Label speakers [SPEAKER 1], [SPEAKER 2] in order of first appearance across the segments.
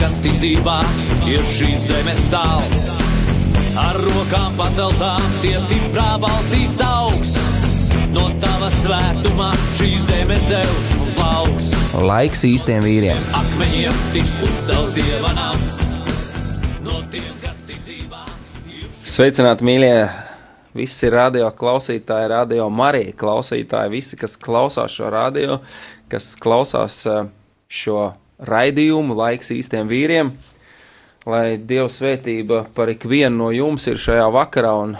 [SPEAKER 1] kas tic dzīvā, ir šīs zemes sāls. Ar rokām paceltām, tie stiprā balsīs augs. No tava svētumā šī zeme zeus un plauks.
[SPEAKER 2] Laiks īstiem vīriem!
[SPEAKER 1] Akmeņiem tiks uzcelts dieva nams. No tiem, kas tic dzīvā, ir
[SPEAKER 2] Sveicināti, mīļie! Visi radio klausītāji, radio Marija klausītāji, visi, kas klausās šo radio, kas klausās eh, šo raidījumu, laiks īstiem vīriem. Lai Dieva svētība par ikvienu no jums ir šajā vakarā, un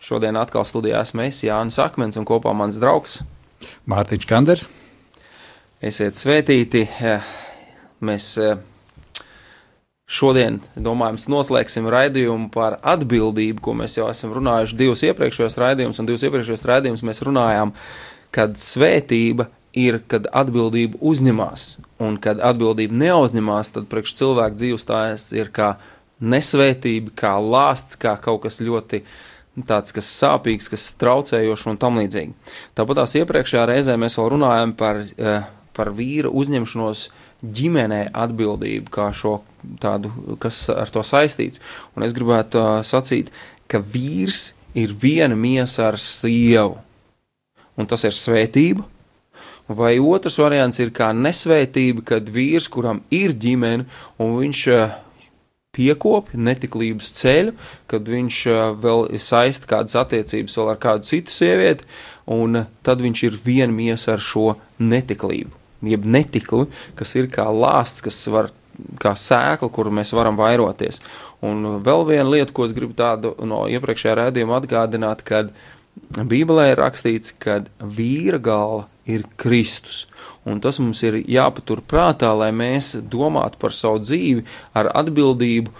[SPEAKER 2] šodien atkal studijā esmu es, Jānis Akmens, un kopā mans draugs.
[SPEAKER 3] Mārtiņš Kanders.
[SPEAKER 2] Esiet svētīti! Mēs Šodien, domājams, noslēgsim raidījumu par atbildību, ko mēs jau esam runājuši divus iepriekšējos raidījumus, un divus iepriekšējos raidījumus mēs runājām, kad svētība ir, kad atbildība uzņemās, un kad atbildība neuzņemās, tad priekš cilvēku dzīves tās ir kā nesvētība, kā lāsts, kā kaut kas ļoti tāds, kas sāpīgs, kas traucējošs un tam līdzīgi. Tāpat tās iepriekšējā reizē mēs vēl runājam par, eh, par vīra uzņemšanos ģimenē atbildību, kā šo tādu, kas ar to saistīts. Un es gribētu uh, sacīt, ka vīrs ir viena miesa ar sievu, un tas ir svētība. Vai otrs variants ir kā nesvētība, kad vīrs, kuram ir ģimene, un viņš uh, piekopja netiklības ceļu, kad viņš uh, vēl saista kādas attiecības vēl ar kādu citu sievieti, un uh, tad viņš ir viena miesa ar šo netiklību jeb netikli, kas ir kā lāsts, kas var kā sēkla, kuru mēs varam vairoties. Un vēl viena lieta, ko es gribu tādu no iepriekšējā rādījuma atgādināt, kad Bībelē ir rakstīts, ka vīra galva ir Kristus. Un tas mums ir jāpatur prātā, lai mēs domātu par savu dzīvi ar atbildību,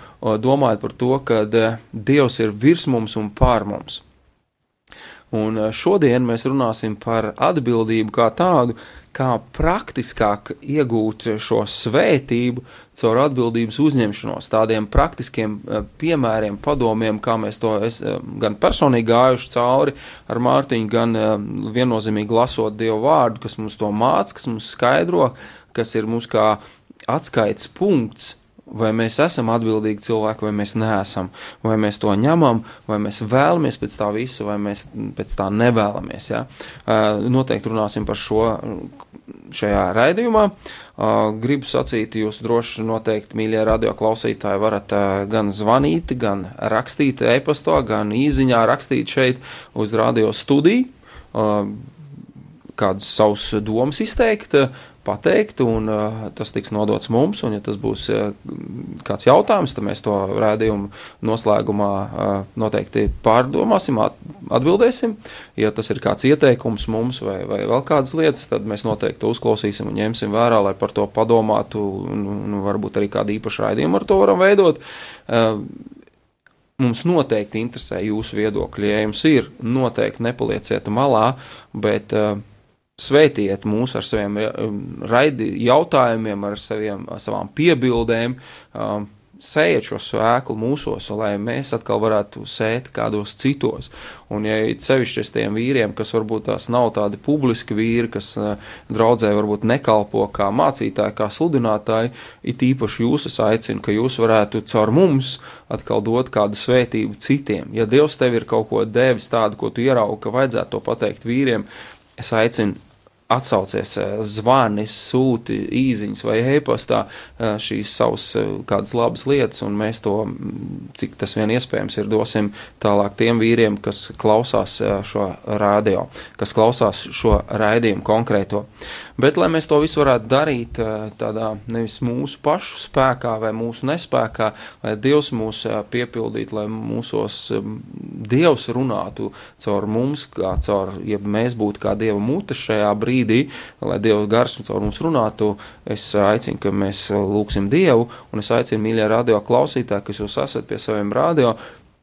[SPEAKER 2] domājot par to, ka Dievs ir virs mums un pār mums. Un eh, šodien mēs runāsim par atbildību kā tādu, kā praktiskāk iegūt šo svētību caur atbildības uzņemšanos, tādiem praktiskiem eh, piemēriem, padomiem, kā mēs to es, eh, gan personīgi gājuši cauri ar Mārtiņu, gan viennozīmīgi lasot Dievu vārdu, kas mums to māca, kas mums skaidro, kas ir mums kā atskaites punkts vai mēs esam atbildīgi cilvēki, vai mēs neesam, vai mēs to ņemam, vai mēs vēlamies pēc tā visa, vai mēs pēc tā nevēlamies. Ja? Noteikti runāsim par šo šajā raidījumā. Gribu sacīt, jūs droši noteikti, mīļie radio klausītāji, varat gan zvanīt, gan rakstīt e-pastā, gan īziņā rakstīt šeit uz radio studiju kādus savus domas izteikt, pateikt, un uh, tas tiks nodots mums. Un, ja tas būs uh, kāds jautājums, tad mēs to rādījumu noslēgumā uh, noteikti pārdomāsim, atbildēsim. Ja tas ir kāds ieteikums mums vai, vai vēl kādas lietas, tad mēs noteikti to uzklausīsim un ņemsim vērā, lai par to padomātu, un, un varbūt arī kādu īpašu raidījumu ar to varam veidot. Uh, Mums noteikti interesē jūsu viedokļi. Ja jums ir, noteikti nepalieciet malā, bet uh, Svētiet mūs ar saviem um, raidi, jautājumiem, ar, saviem, savām piebildēm, um, sējiet šo svēklu mūsos, lai mēs atkal varētu sēt kādos citos. Un, ja sevišķi es tiem vīriem, kas varbūt tās nav tādi publiski vīri, kas uh, draudzē varbūt nekalpo kā mācītāji, kā sludinātāji, it īpaši jūs es aicinu, ka jūs varētu caur mums atkal dot kādu svētību citiem. Ja Dievs tev ir kaut ko devis tādu, ko tu ieraugi, ka vajadzētu to pateikt vīriem, es aicinu atsaucies, eh, zvani, sūti īsiņas vai e-pastā eh, šīs savas eh, kādas labas lietas, un mēs to, mm, cik tas vien iespējams, ir dosim tālāk tiem vīriem, kas klausās šo radio, kas klausās šo raidījumu konkrēto. Bet, lai mēs to visu varētu darīt tādā nevis mūsu pašu spēkā vai mūsu nespēkā, lai Dievs mūs piepildītu, lai mūsos Dievs runātu caur mums, kā caur, ja mēs būtu kā Dieva mute šajā brīdī, lai Dieva gars caur mums runātu, es aicinu, ka mēs lūksim Dievu, un es aicinu, mīļie radio klausītāji, kas jūs esat pie saviem radio,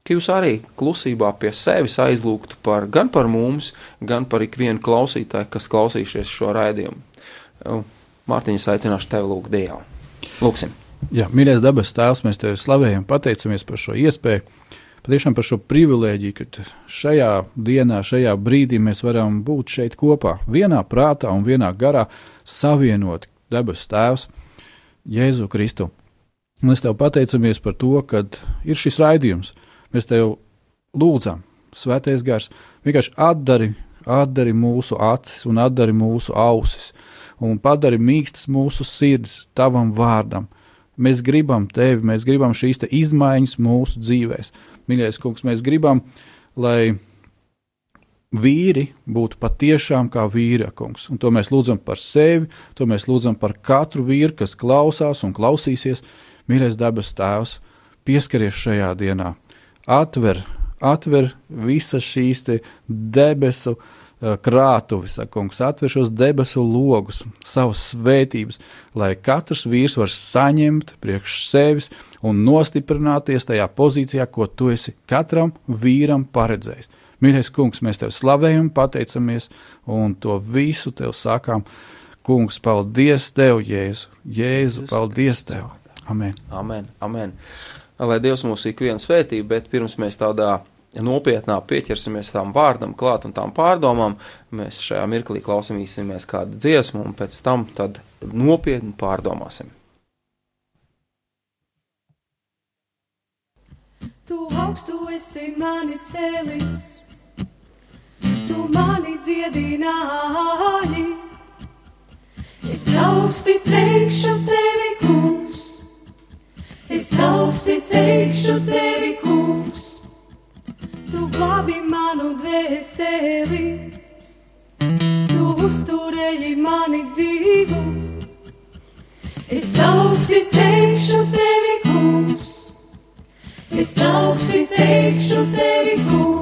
[SPEAKER 2] ka jūs arī klusībā pie sevis aizlūgtu par, gan par mums, gan par ikvienu klausītāju, kas klausīsies šo raidījumu. Mārtiņa, aicināšu tevi lūgt Dievu. Lūksim!
[SPEAKER 3] Jā, mīļais dabas tēvs, mēs tevi slavējam, pateicamies par šo iespēju, patiešām par šo privilēģiju, ka šajā dienā, šajā brīdī mēs varam būt šeit kopā, vienā prātā un vienā garā, savienot dabas tēvs Jēzu Kristu. Es tev pateicamies par to, ka ir šis raidījums, Mēs tev lūdzam, Svētais Gars, vienkārši atdari, atdari mūsu acis un atdari mūsu ausis, un padari mīkstas mūsu sirds tavam vārdam. Mēs gribam tevi, mēs gribam šīs izmaiņas mūsu dzīvēm. Mīļais kungs, mēs gribam, lai vīri būtu patiešām kā vīra kungs. Un to mēs lūdzam par sevi, to mēs lūdzam par katru vīru, kas klausās un klausīsies. Mīļais dabas tēvs, pieskaries šajā dienā atver, atver visas šīs debesu uh, krātuves, kungs, atver šos debesu logus, savas svētības, lai katrs vīrs var saņemt priekš sevis un nostiprināties tajā pozīcijā, ko tu esi katram vīram paredzējis. Mīļais kungs, mēs tev slavējam, pateicamies un to visu tev sakām. Kungs, paldies tev, Jēzu! Jēzu, paldies tev! Amen!
[SPEAKER 2] Amen! Amen lai Dievs mūs ikvienu svētī, bet pirms mēs tādā nopietnā pieķersimies tam vārdam, klāt un tām pārdomām, mēs šajā mirklī klausīsimies kādu dziesmu un pēc tam nopietni pārdomāsim.
[SPEAKER 4] Tu augstu esi mani cēlis, tu mani dziedināji. Es augsti teikšu tevi, kungs, Es augsti teikšu tevi, kungs, tu glābi manu dvēseli, tu uzturēji mani dzīvu. Es augsti teikšu tevi, kungs, es augsti teikšu tevi, kungs,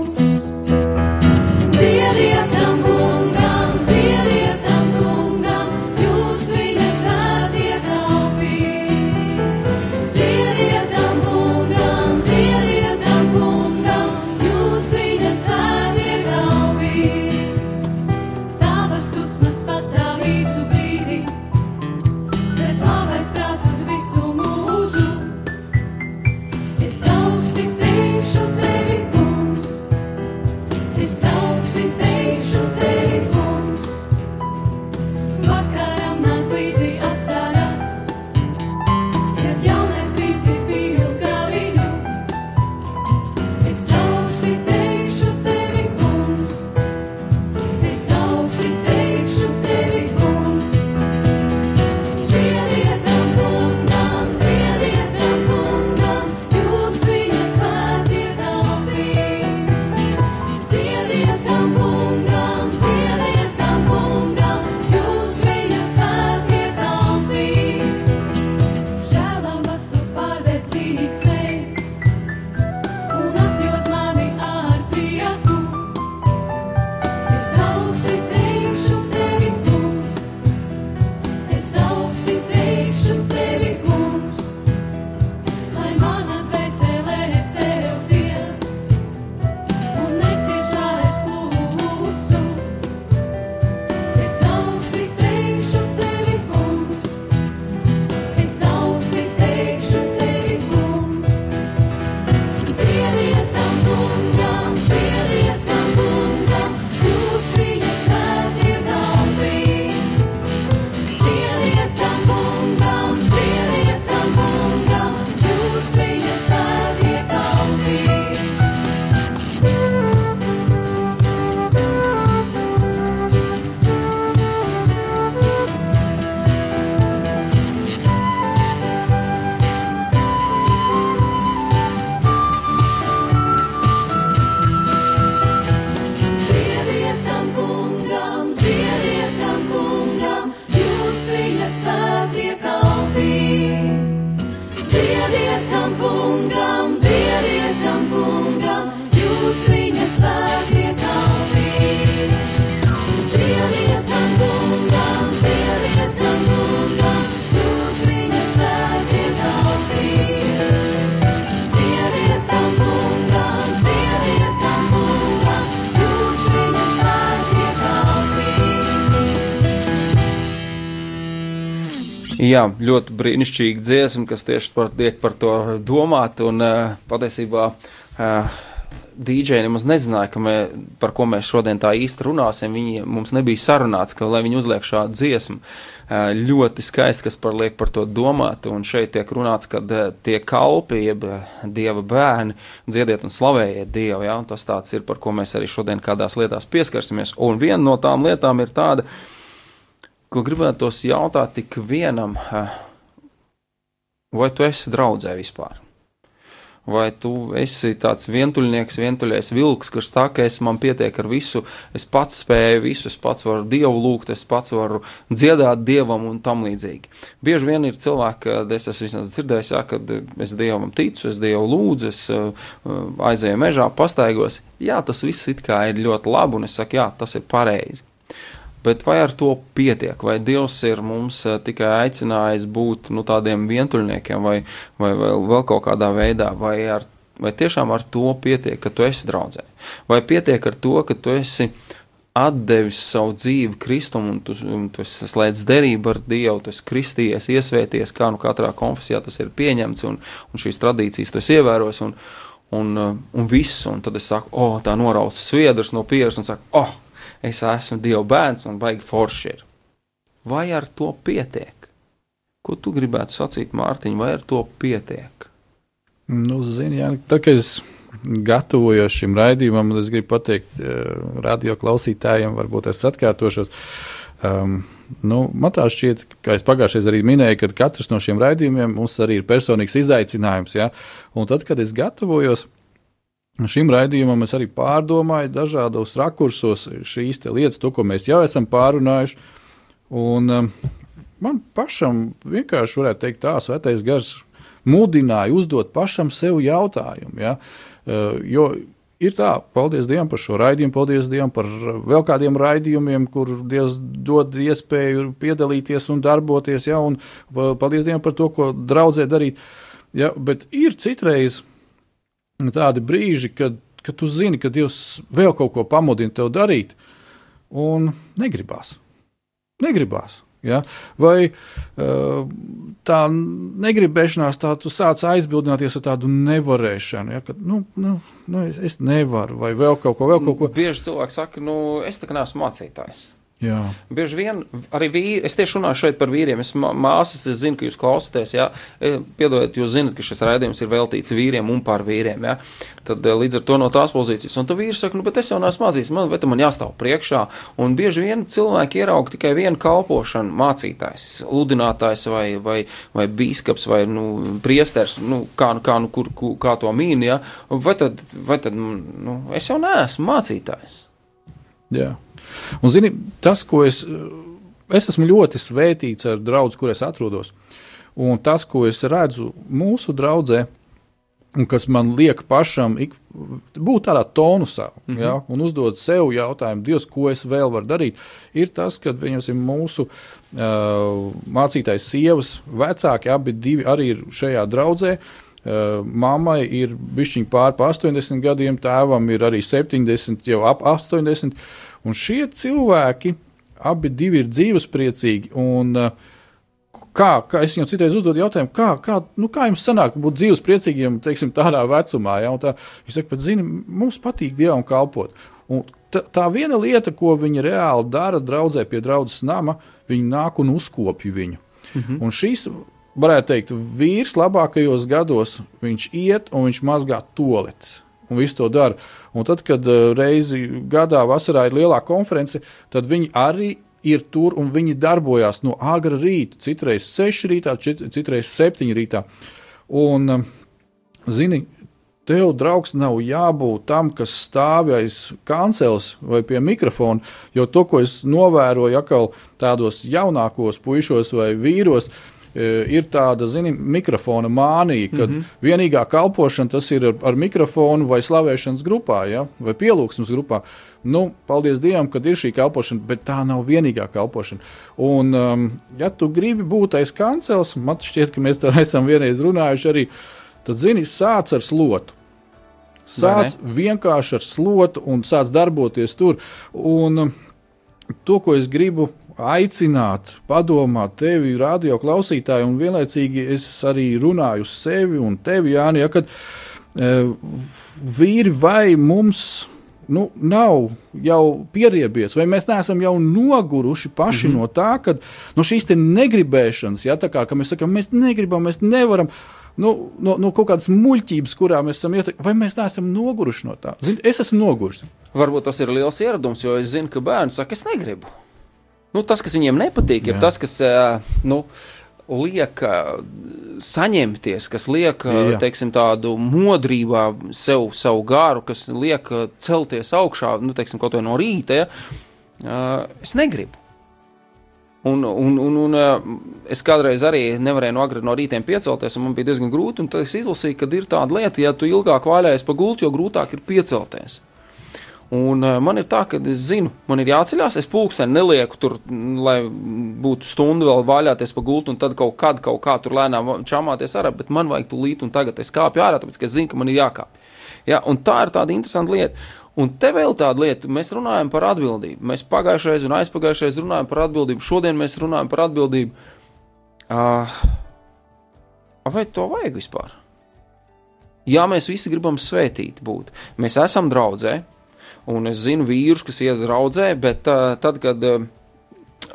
[SPEAKER 2] Jā, ļoti brīnišķīga dziesma, kas tieši par, tiek par to domāt. Un uh, patiesībā uh, DJ nemaz nezināja, ka mē, par ko mēs šodien tā īsti runāsim. Viņi mums nebija sarunāts, ka lai viņi uzliek šādu dziesmu. Uh, ļoti skaisti, kas par liek par to domāt. Un šeit tiek runāts, ka uh, tie kalpi, jeb dieva bērni, dziediet un slavējiet dievu. Ja? Un tas tāds ir, par ko mēs arī šodien kādās lietās pieskarsimies. Un viena no tām lietām ir tāda, uh, ko gribētos jautāt tik vienam, vai tu esi draudzē vispār? Vai tu esi tāds vientuļnieks, vientuļais vilks, kurš saka, es man pietiek ar visu, es pats spēju visu, es pats varu dievu lūgt, es pats varu dziedāt dievam un tam līdzīgi. Bieži vien ir cilvēki, kad es esmu vismaz dzirdējis, jā, kad es dievam ticu, es dievu lūdzu, es aizēju mežā, pastaigos. Jā, tas viss it kā ir ļoti labi, un es saku, jā, tas ir pareizi. Bet vai ar to pietiek? Vai Dievs ir mums eh, tikai aicinājis būt nu, tādiem vientuļniekiem, vai, vai vēl, vēl kaut kādā veidā, vai, ar, vai tiešām ar to pietiek, ka tu esi draudzē? Vai pietiek ar to, ka tu esi atdevis savu dzīvi Kristum, un tu, un tu slēdz derību ar Dievu, tu esi kristījies, iesvēties, kā nu katrā konfesijā tas ir pieņemts, un, un šīs tradīcijas tu esi ievērojis, un, un, eh, un viss, un tad es saku, o, oh, tā norauc sviedrs no pieres, un saku, oh, es esmu Dieva bērns un baigi forši ir. Vai ar to pietiek? Ko tu gribētu sacīt, Mārtiņ, vai ar to pietiek?
[SPEAKER 3] Nu, zini, jā, tā kā es gatavojos šim raidījumam, es gribu pateikt uh, radio klausītājiem, varbūt es atkārtošos. Um, nu, man tā šķiet, kā es pagājušajā arī minēju, ka katrs no šiem raidījumiem mums arī ir personīgs izaicinājums. Ja? Un tad, kad es gatavojos, Šim raidījumam es arī pārdomāju dažādos rakursos šīs lietas, to, ko mēs jau esam pārunājuši. Un, um, man pašam vienkārši varētu teikt, tā svētais gars mudināja uzdot pašam sev jautājumu. Ja? Uh, jo ir tā, paldies Dievam par šo raidījumu, paldies Dievam par vēl kādiem raidījumiem, kur Dievs dod iespēju piedalīties un darboties, ja? un paldies Dievam par to, ko draudzē darīt. Ja? Bet ir citreiz tādi brīži, kad, kad tu zini, ka Dievs vēl kaut ko pamudina tev darīt, un negribās. Negribās. Ja? Vai uh, tā negribēšanās, tā tu sāc aizbildināties ar tādu nevarēšanu, ja? ka nu, nu, nu, es, es nevaru, vai vēl kaut ko, vēl kaut ko.
[SPEAKER 2] Bieži cilvēki saka, nu, es tā kā neesmu mācītājs.
[SPEAKER 3] Jā.
[SPEAKER 2] Bieži vien arī vīri, es tieši runāju šeit par vīriem. Es māsas, es zinu, ka jūs klausāties, jā, e, piedodiet, jūs zinat, ka šis raidījums ir veltīts vīriem un par vīriem, jā. Tad e, līdz ar to no tās pozīcijas. Un tu vīri saka, nu, bet es jau neesmu mācījis, man, bet man jāstāv priekšā. Un bieži vien cilvēki ieraug tikai vienu kalpošanu mācītājs, ludinātājs vai, vai, vai bīskaps vai, nu, priesters, nu, kā, nu, kā, nu, kur, kur, kā to mīn, jā. Vai tad, vai tad, nu, es jau neesmu mācītājs.
[SPEAKER 3] Jā. Un, zini, tas, ko es, es esmu ļoti svētīts ar draugu, kur es atrodos, un tas, ko es redzu mūsu draudzē, un kas man liek pašam ik, būt tādā tonusā mm -hmm. ja, un uzdot sev jautājumu, Dievs, ko es vēl varu darīt, ir tas, ka mūsu uh, mācītājs sievas vecāki abi arī ir šajā draudzē. Uh, mammai ir bijusi pāri 80 gadiem, tēvam ir arī 70, jau ap 80. Un šie cilvēki abi ir dzīvespriecīgi. Un, uh, kā, kā es viņam citreiz uzdodu jautājumu, kā, kā, nu, kā jums sanāk būt dzīvespriecīgiem teiksim, tādā vecumā? Ja? Tā, viņš saka, zini, mums patīk Dievam kalpot. Un tā, tā viena lieta, ko viņi reāli dara, draudzē pie draudzes nama, viņi nāk un uzkopja viņu. -hmm. Un šīs, varētu teikt, vīrs labākajos gados, viņš iet un viņš mazgā toaletes un visu to dara. Un tad, kad uh, reizi gadā vasarā ir lielā konference, tad viņi arī ir tur un viņi darbojās no agra rīta, citreiz 6 rītā, citreiz 7 rītā. Un, um, zini, tev, draugs, nav jābūt tam, kas stāv aiz kancels vai pie mikrofona, jo to, ko es novēroju atkal tādos jaunākos puišos vai vīros, E, ir tāda, zini, mikrofona mānija, kad mm -hmm. vienīgā kalpošana tas ir ar, ar mikrofonu vai slavēšanas grupā, ja, vai pielūgsmes grupā. Nu, paldies Dievam, ka ir šī kalpošana, bet tā nav vienīgā kalpošana. Un, um, ja tu gribi būt aiz kancels, man šķiet, ka mēs tā esam vienreiz runājuši arī, tad, zini, sāc ar slotu. Sāc vienkārši ar slotu un sāc darboties tur. Un, um, to, ko es gribu aicināt, padomāt tevi, radio klausītāji, un vienlaicīgi es arī runāju uz sevi un tevi, Jāni, ja, kad e, vīri vai mums nu, nav jau pieriebies, vai mēs neesam jau noguruši paši mm -hmm. no tā, ka no šīs negribēšanas, ja tā kā mēs sakām, mēs negribam, mēs nevaram. Nu, no, no kaut kādas muļķības, kurā mēs esam ietekmēti, vai mēs neesam noguruši no tā? Zin, es esmu noguris.
[SPEAKER 2] Varbūt tas ir liels ieradums, jo es zinu, ka bērns saka, es negribu. Nu, tas, kas viņiem nepatīk, ir tas, kas. Nu, liek saņemties, kas liek Jā. teiksim, tādu modrībā sev, savu gāru, kas liek celties augšā, nu, teiksim, kaut no rīta. Ja, es negribu. Un, un, un, un es kādreiz arī nevarēju no agrā no rīta piecelties, un man bija diezgan grūti. Tad es izlasīju, ka ir tāda lieta, ja tu ilgāk vaļājies pa gultu, jo grūtāk ir piecelties. Un uh, man ir tā, ka es zinu, man ir jāceļās, es pulksteni nelieku tur, lai būtu stundu vēl vaļāties pa gultu, un tad kaut kad, kaut kā tur lēnām čamāties ārā, bet man vajag tūlīt, un tagad es kāpju ārā, tāpēc, ka es zinu, ka man ir jākāpj. Ja, un tā ir tāda interesanta lieta. Un te vēl tāda lieta, mēs runājam par atbildību. Mēs pagājušajā un aizpagājušajā runājam par atbildību, šodien mēs runājam par atbildību. Uh, vai to vajag vispār? Jā, mēs visi gribam svētīt būt. Mēs esam draudzē, Un es zinu vīrus, kas iet draudzē, bet tad, kad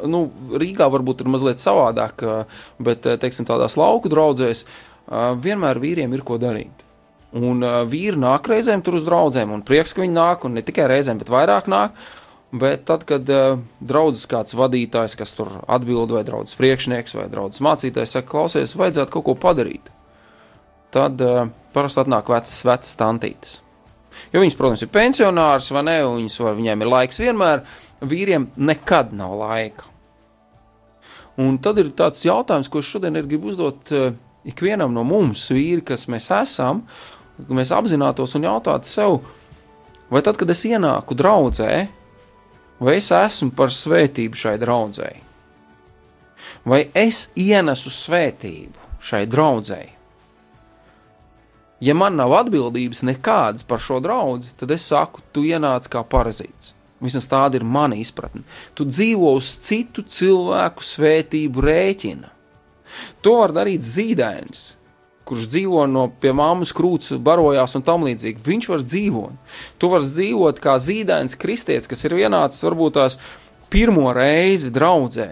[SPEAKER 2] nu, Rīgā varbūt ir mazliet savādāk, bet teiksim, tādās lauku draudzēs vienmēr vīriem ir ko darīt. Un vīri nāk reizēm tur uz draugiem, un prieks, ka viņi nāk, un ne tikai reizēm, bet vairāk nāk. Bet tad, kad uh, draudzes kāds vadītājs, kas tur atbild, vai draugs priekšnieks, vai draugs mācītājs, saka, klausies, vajadzētu kaut ko padarīt, tad uh, parasti atnāk vecas, vecas tantītes. Jo viņas, protams, ir pensionārs vai ne, un var, viņiem ir laiks vienmēr, vīriem nekad nav laika. Un tad ir tāds jautājums, ko šodien ir gribu uzdot uh, ikvienam no mums, vīri, kas mēs esam, ka mēs apzinātos un jautātu sev, vai tad, kad es ienāku draudzē, vai es esmu par svētību šai draudzēji? Vai es ienesu svētību šai draudzēji? Ja man nav atbildības nekādas par šo draugu, tad es saku, tu ienāc kā parazīts. Vismaz tāda ir mana izpratne. Tu dzīvo uz citu cilvēku svētību rēķina. To var darīt zīdainis, kurš dzīvo no pie mammas krūts, barojās un tam līdzīgi. Viņš var dzīvot. Tu vari dzīvot kā zīdainis kristietis, kas ir ienācis varbūt tās pirmo reizi draudzē,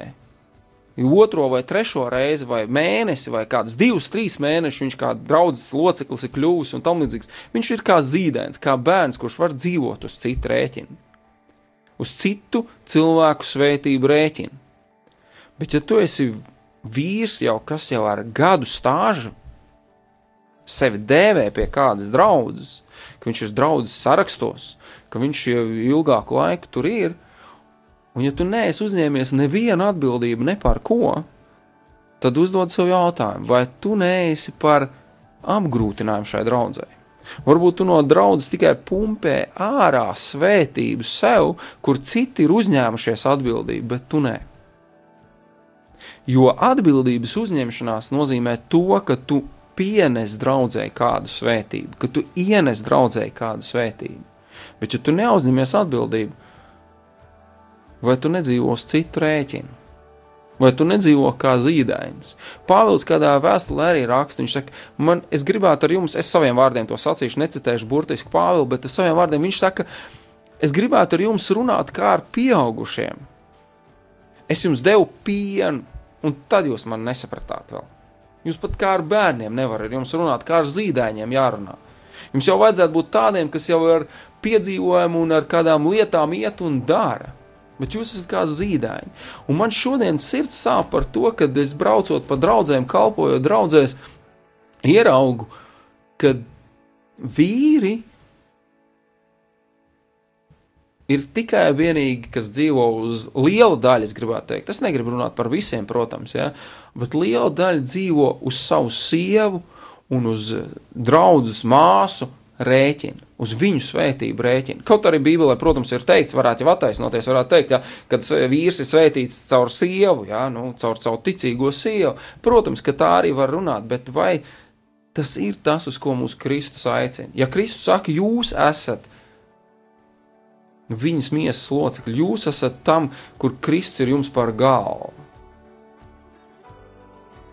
[SPEAKER 2] otro vai trešo reizi, vai mēnesi, vai kādus divus, trīs mēnešus viņš kā draugs loceklis ir kļuvis un tam līdzīgs. Viņš ir kā zīdainis, kā bērns, kurš var dzīvot uz citu rēķinu, uz citu cilvēku svētību rēķinu. Bet, ja tu esi vīrs jau kas jau ar gadu stāžu, sevi dēvē pie kādas draudzes, ka viņš ir draudzes sarakstos, ka viņš jau ilgāku laiku tur ir, Un, ja tu neesi uzņēmies nevienu atbildību ne par ko, tad uzdod sev jautājumu, vai tu neesi par apgrūtinājumu šai draudzēji. Varbūt tu no draudzes tikai pumpē ārā svētību sev, kur citi ir uzņēmušies atbildību, bet tu nē. Jo atbildības uzņemšanās nozīmē to, ka tu pienes draudzēji kādu svētību, ka tu ienes draudzēji kādu svētību. Bet, ja tu neuzņemies atbildību, vai tu nedzīvo uz citu rēķinu? Vai tu nedzīvo kā zīdainis? Pāvils kādā vēstulē arī raksta, viņš saka, man, es gribētu ar jums, es saviem vārdiem to sacīšu, necitēšu burtiski Pāvilu, bet saviem vārdiem viņš saka, es gribētu ar jums runāt kā ar pieaugušiem. Es jums devu pienu, un tad jūs man nesapratāt vēl. Jūs pat kā ar bērniem nevarat runāt, kā ar zīdaiņiem jārunā. Jums jau vajadzētu būt tādiem, kas jau ar piedzīvojumu un ar kādām lietām iet un dara bet jūs esat kā zīdaiņi. Un man šodien sirds sāp par to, ka es braucot pa draugiem, kalpojot draugzēs, ieraugu, ka vīri ir tikai vienīgi, kas dzīvo uz liela daļa, es gribētu teikt. Es negribu runāt par visiem, protams, ja, bet liela daļa dzīvo uz savu sievu un uz draugu māsu rēķina, uz viņu svētību rēķina. Kaut arī Bībelē, protams, ir teikts, varētu jau attaisnoties, varētu teikt, ja, kad vīrs ir svētīts caur sievu, ja, nu, caur savu ticīgo sievu. Protams, ka tā arī var runāt, bet vai tas ir tas, uz ko mūsu Kristus aicina? Ja Kristus saka, jūs esat viņas miesas locekļi. Jūs esat tam, kur Kristus ir jums par galvu.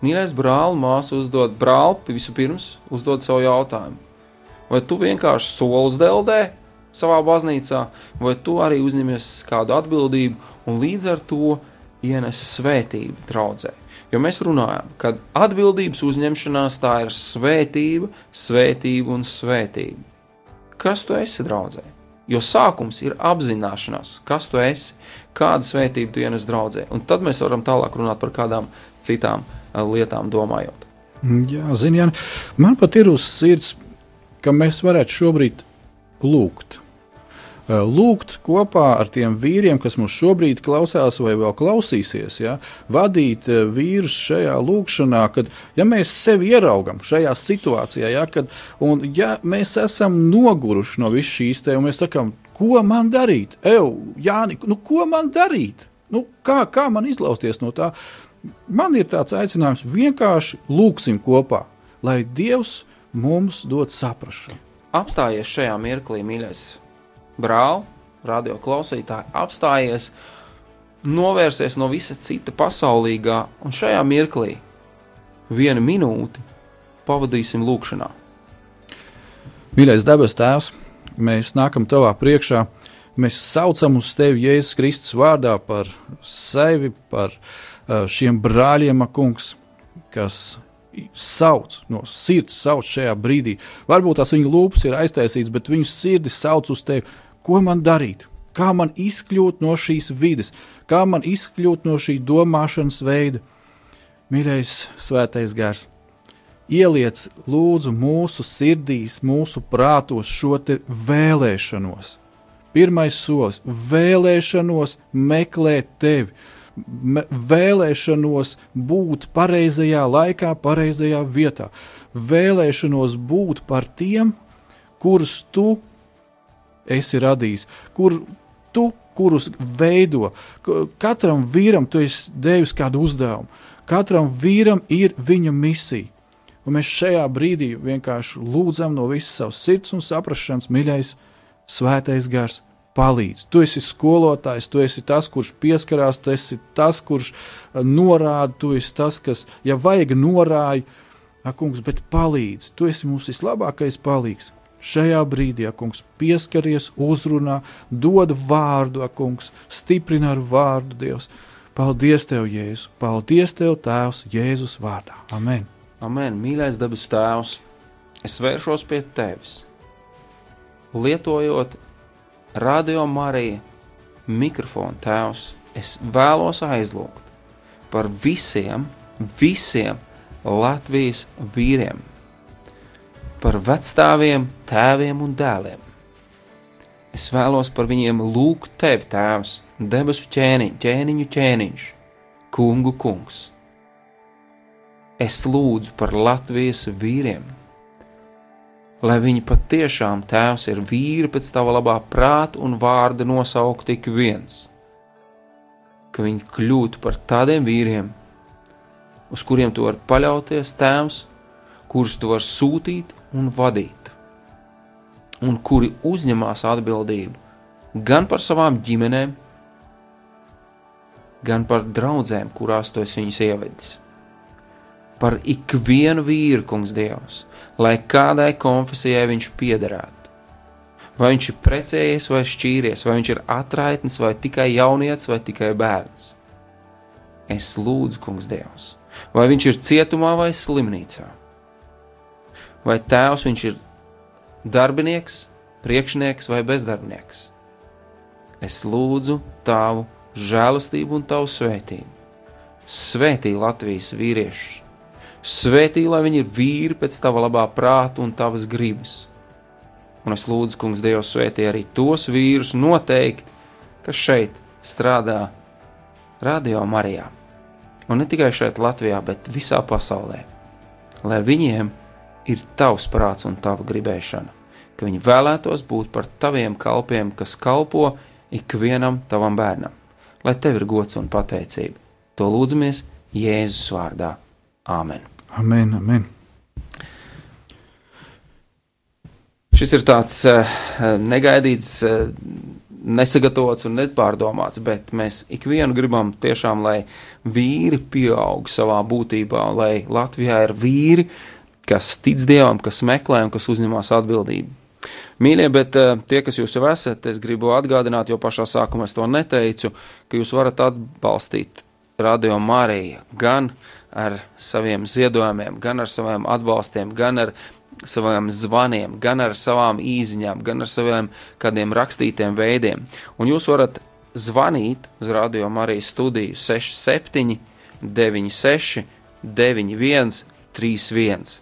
[SPEAKER 2] Mīļais brāl, māsa uzdod brāli, vispirms uzdod savu jautājumu. Vai tu vienkārši solis deldē savā baznīcā, vai tu arī uzņemies kādu atbildību un līdz ar to ienes svētību draudzē? Jo mēs runājam, ka atbildības uzņemšanās tā ir svētība, svētība un svētība. Kas tu esi draudzē? Jo sākums ir apzināšanās, kas tu esi, kāda svētība tu ienes draudzē. Un tad mēs varam tālāk runāt par kādām citām uh, lietām, domājot.
[SPEAKER 3] Jā, ziniet, man pat ir uz sirds, ka mēs varētu šobrīd lūgt. Uh, lūgt kopā ar tiem vīriem, kas mums šobrīd klausās vai vēl klausīsies, ja, vadīt uh, vīrus šajā lūkšanā, kad ja mēs sevi ieraugam šajā situācijā, ja, kad, un ja mēs esam noguruši no visas šīs te, un mēs sakām, ko man darīt? Eju, Jāni, nu, ko man darīt? Nu, kā, kā man izlausties no tā? Man ir tāds aicinājums vienkārši lūksim kopā, lai Dievs mums dod saprāšanu.
[SPEAKER 2] Apstājies šajā mirklī, mīļais brāl, radio klausītāji, apstājies, novērsies no visa cita pasaulīgā, un šajā mirklī vienu minūti pavadīsim lūkšanā.
[SPEAKER 3] Mīļais debes Tēvs, mēs nākam tavā priekšā. Mēs saucam uz tevi Jēzus Kristus vārdā par sevi, par uh, šiem brāļiem, kungs, kas sauc no sirds, sauc šajā brīdī. Varbūt tās viņu lūpas ir aiztaisītas, bet viņu sirdis sauc uz tevi. Ko man darīt? Kā man izkļūt no šīs vidas, kā man izkļūt no šī domāšanas veida? Mīļais, svētais gars! ieliec lūdzu mūsu sirdīs, mūsu prātos šo vēlēšanos. Pirmais solis - vēlēšanos meklēt tevi, vēlēšanos būt pareizajā laikā, pareizajā vietā, vēlēšanos būt par tiem, kurus tu esi radījis, kur tu, kurus veido. Katram vīram tu esi devis kādu uzdevumu, katram vīram ir viņa misija. Un mēs šajā brīdī vienkārši lūdzam no visas savas sirds un saprāšanas, mīļais, svētais gars, palīdz. Tu esi skolotājs, tu esi tas, kurš pieskarās, tu esi tas, kurš eh, norāda, tu esi tas, kas, ja vajag, norāda, kungs, bet palīdz. Tu esi mums vislabākais palīgs. Šajā brīdī, kungs, pieskaries, uzrunā, dod vārdu, kungs, stiprina ar vārdu Dievs. Paldies, Tev, Jēzu! Paldies, Tev, Tēvs, Jēzus vārdā! Amen!
[SPEAKER 2] Amen, mīļais dabas tēvs, es vēršos pie tevis. Lietojot radio Mariju mikrofonu, tēvs, es vēlos aizlūgt par visiem, visiem Latvijas vīriem, par vecstāviem, tēviem un dēliem. Es vēlos par viņiem lūgt tevi, tēvs, debesu ķēniņu, ķēniņu ķēniņš, kungu kungs es lūdzu par Latvijas vīriem, lai viņi patiešām tēvs ir vīri pēc tava labā prāta un vārda nosaukt tik viens, ka viņi kļūtu par tādiem vīriem, uz kuriem tu vari paļauties tēvs, kurus tu vari sūtīt un vadīt, un kuri uzņemās atbildību gan par savām ģimenēm, gan par draudzēm, kurās tu esi viņus ievedis par ikvienu vīru, kungs, Dievs, lai kādai konfesijai viņš piederētu. Vai viņš ir precējies vai šķīries, vai viņš ir atraitnis, vai tikai jaunietis, vai tikai bērns. Es lūdzu, kungs, Dievs, vai viņš ir cietumā vai slimnīcā, vai tēvs viņš ir darbinieks, priekšnieks vai bezdarbnieks. Es lūdzu tavu žēlastību un tavu svētību. Svētī Latvijas vīriešus, Svētī, lai viņi ir vīri pēc tava labā prāta un tavas gribas. Un es lūdzu, Kungs, Dievs, svētī arī tos vīrus noteikti, kas šeit strādā Radio Marijā. Un ne tikai šeit, Latvijā, bet visā pasaulē. Lai viņiem ir tavs prāts un tava gribēšana, ka viņi vēlētos būt par taviem kalpiem, kas kalpo ikvienam tavam bērnam. Lai tev ir gods un pateicība. To lūdzamies Jēzus vārdā. Āmen!
[SPEAKER 3] Amen, amen.
[SPEAKER 2] Šis ir tāds uh, negaidīts uh, nesagatavots un nepārdomāts, bet mēs ikvienu gribam tiešām, lai vīri pieaug savā būtībā, lai Latvijā ir vīri, kas tic Dievam, kas meklē un kas uzņemas atbildību. Mīļie, bet uh, tie, kas jūs jau esat, es gribu atgādināt, jo pašā sākumā es to neteicu, ka jūs varat atbalstīt Radio Mariju gan ar saviem ziedojumiem, gan ar saviem atbalstiem, gan ar saviem zvaniem, gan ar savām īsiņām, gan ar saviem kādiem rakstītiem veidiem. Un jūs varat zvanīt uz Radio Marijas studiju 67, 96, 91, 31,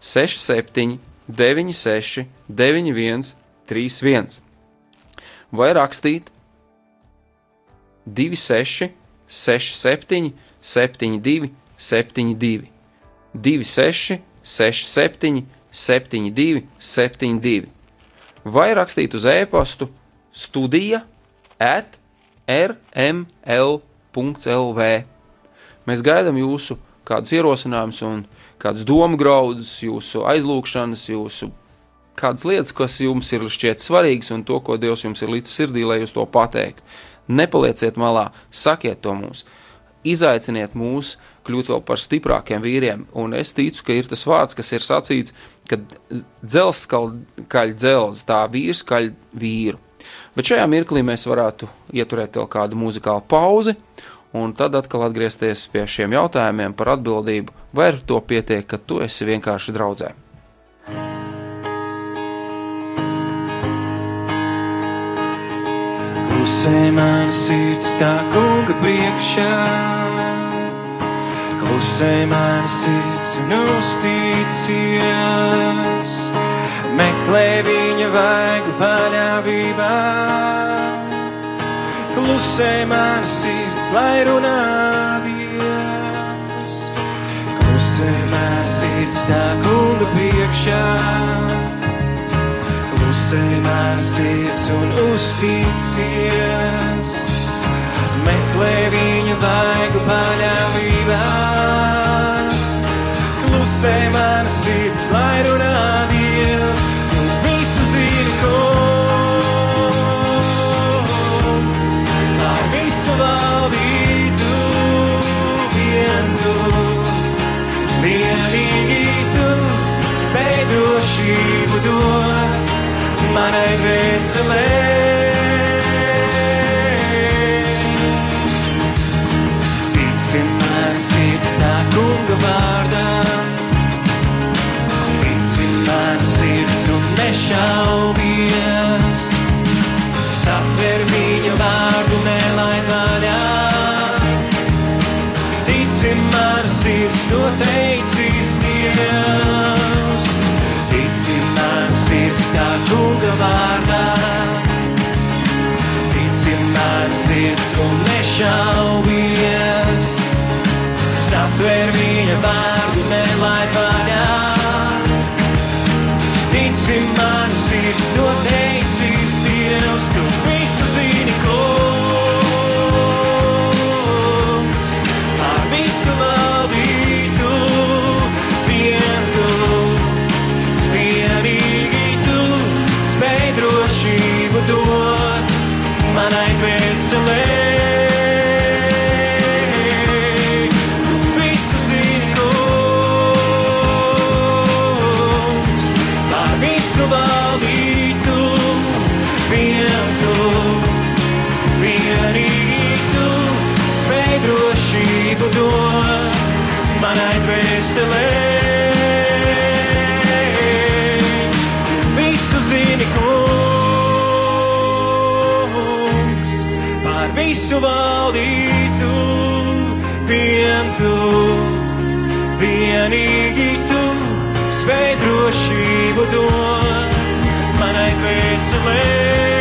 [SPEAKER 2] 67, 96, 91, 31, vai rakstīt 26, 67, 72, 72, 26, 67, 72, 72, vai rakstīt uz e-pastu studija at rml.lv. Mēs gaidām jūsu kādus ierosinājumus un kādus domu graudus, jūsu aizlūgšanas, jūsu kādas lietas, kas jums ir šķiet svarīgas un to, ko Dievs jums ir līdz sirdī, lai jūs to pateiktu. Nepalieciet malā, sakiet to mums izaiciniet mūs kļūt vēl par stiprākiem vīriem. Un es ticu, ka ir tas vārds, kas ir sacīts, ka dzelzs kaļ dzelzs, tā vīrs kaļ vīru. Bet šajā mirklī mēs varētu ieturēt vēl kādu muzikālu pauzi, un tad atkal atgriezties pie šiem jautājumiem par atbildību, vai ar to pietiek, ka tu esi vienkārši draudzē.
[SPEAKER 5] Klusē mana sirds tā kunga priekšā. Klusē mana sirds un uztīcies. Meklē viņa vaigu paļāvībā. Klusē mana sirds, lai runā Dievs. Klusē mana sirds tā kunga priekšā manas sirds un uztīcies. Meklē viņa vaigu paļāvībā. Klusē manas sirds, lai runā manai dvēselē. Ticim man sirds tā kunga vārdā, ticim man sirds un nešaubies, un nešaubies, satver viņa vārdu nelaid vaļā. Ticim man sirds noteicīs visu valdītu, vien tu, vienīgi tu, spēj drošību dot manai dvēselē.